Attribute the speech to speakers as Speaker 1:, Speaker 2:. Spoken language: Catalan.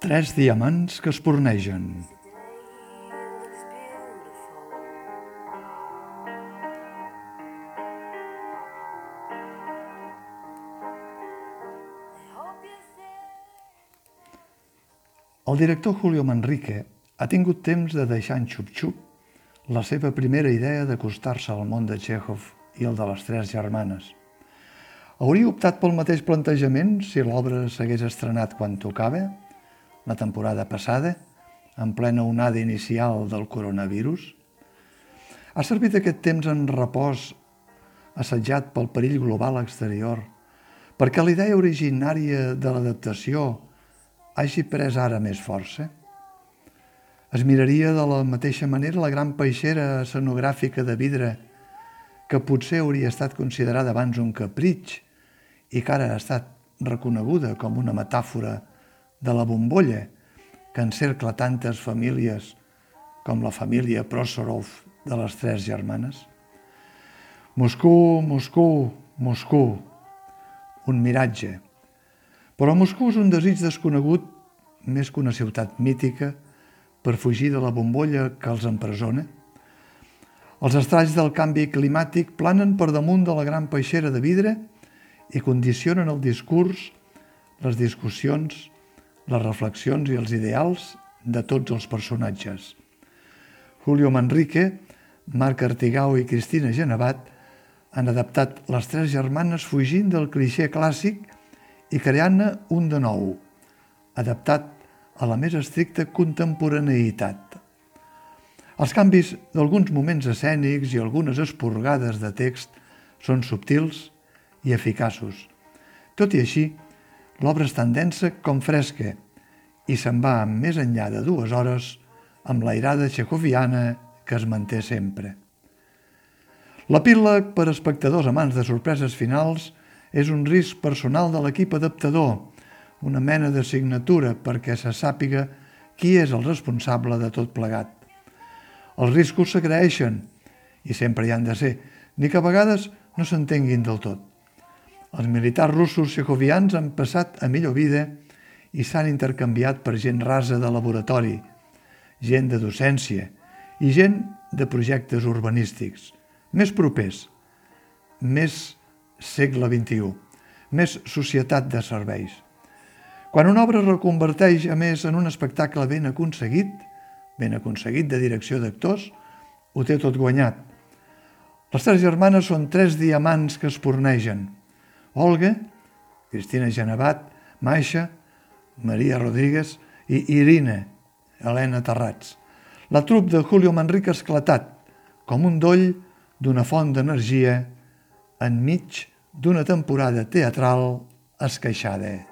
Speaker 1: Tres diamants que espornegen. El director Julio Manrique ha tingut temps de deixar en xup-xup la seva primera idea d'acostar-se al món de Chekhov i el de les tres germanes. Hauria optat pel mateix plantejament si l'obra s'hagués estrenat quan tocava, la temporada passada, en plena onada inicial del coronavirus? Ha servit aquest temps en repòs, assetjat pel perill global exterior, perquè la idea originària de l'adaptació hagi pres ara més força? Es miraria de la mateixa manera la gran peixera escenogràfica de vidre que potser hauria estat considerada abans un capritx i que ara ha estat reconeguda com una metàfora de la bombolla que encercla tantes famílies com la família Prosorov de les tres germanes? Moscou, Moscou, Moscou, un miratge. Però Moscou és un desig desconegut més que una ciutat mítica per fugir de la bombolla que els empresona. Els estralls del canvi climàtic planen per damunt de la gran peixera de vidre i condicionen el discurs, les discussions, les reflexions i els ideals de tots els personatges. Julio Manrique, Marc Artigau i Cristina Genevat han adaptat les tres germanes fugint del cliché clàssic i creant-ne un de nou, adaptat a la més estricta contemporaneïtat. Els canvis d'alguns moments escènics i algunes esporgades de text són subtils i eficaços. Tot i així, L'obra és tan densa com fresca i se'n va més enllà de dues hores amb l'airada txecoviana que es manté sempre. L'epíleg per espectadors amants de sorpreses finals és un risc personal de l'equip adaptador, una mena de signatura perquè se sàpiga qui és el responsable de tot plegat. Els riscos s'agraeixen, i sempre hi han de ser, ni que a vegades no s'entenguin del tot. Els militars russos txecovians han passat a millor vida i s'han intercanviat per gent rasa de laboratori, gent de docència i gent de projectes urbanístics, més propers, més segle XXI, més societat de serveis. Quan una obra reconverteix, a més, en un espectacle ben aconseguit, ben aconseguit de direcció d'actors, ho té tot guanyat. Les tres germanes són tres diamants que es pornegen – Olga, Cristina Genevat, Maixa, Maria Rodríguez i Irina, Helena Terrats. La trup de Julio Manrique esclatat, com un doll d'una font d'energia enmig d'una temporada teatral esqueixada.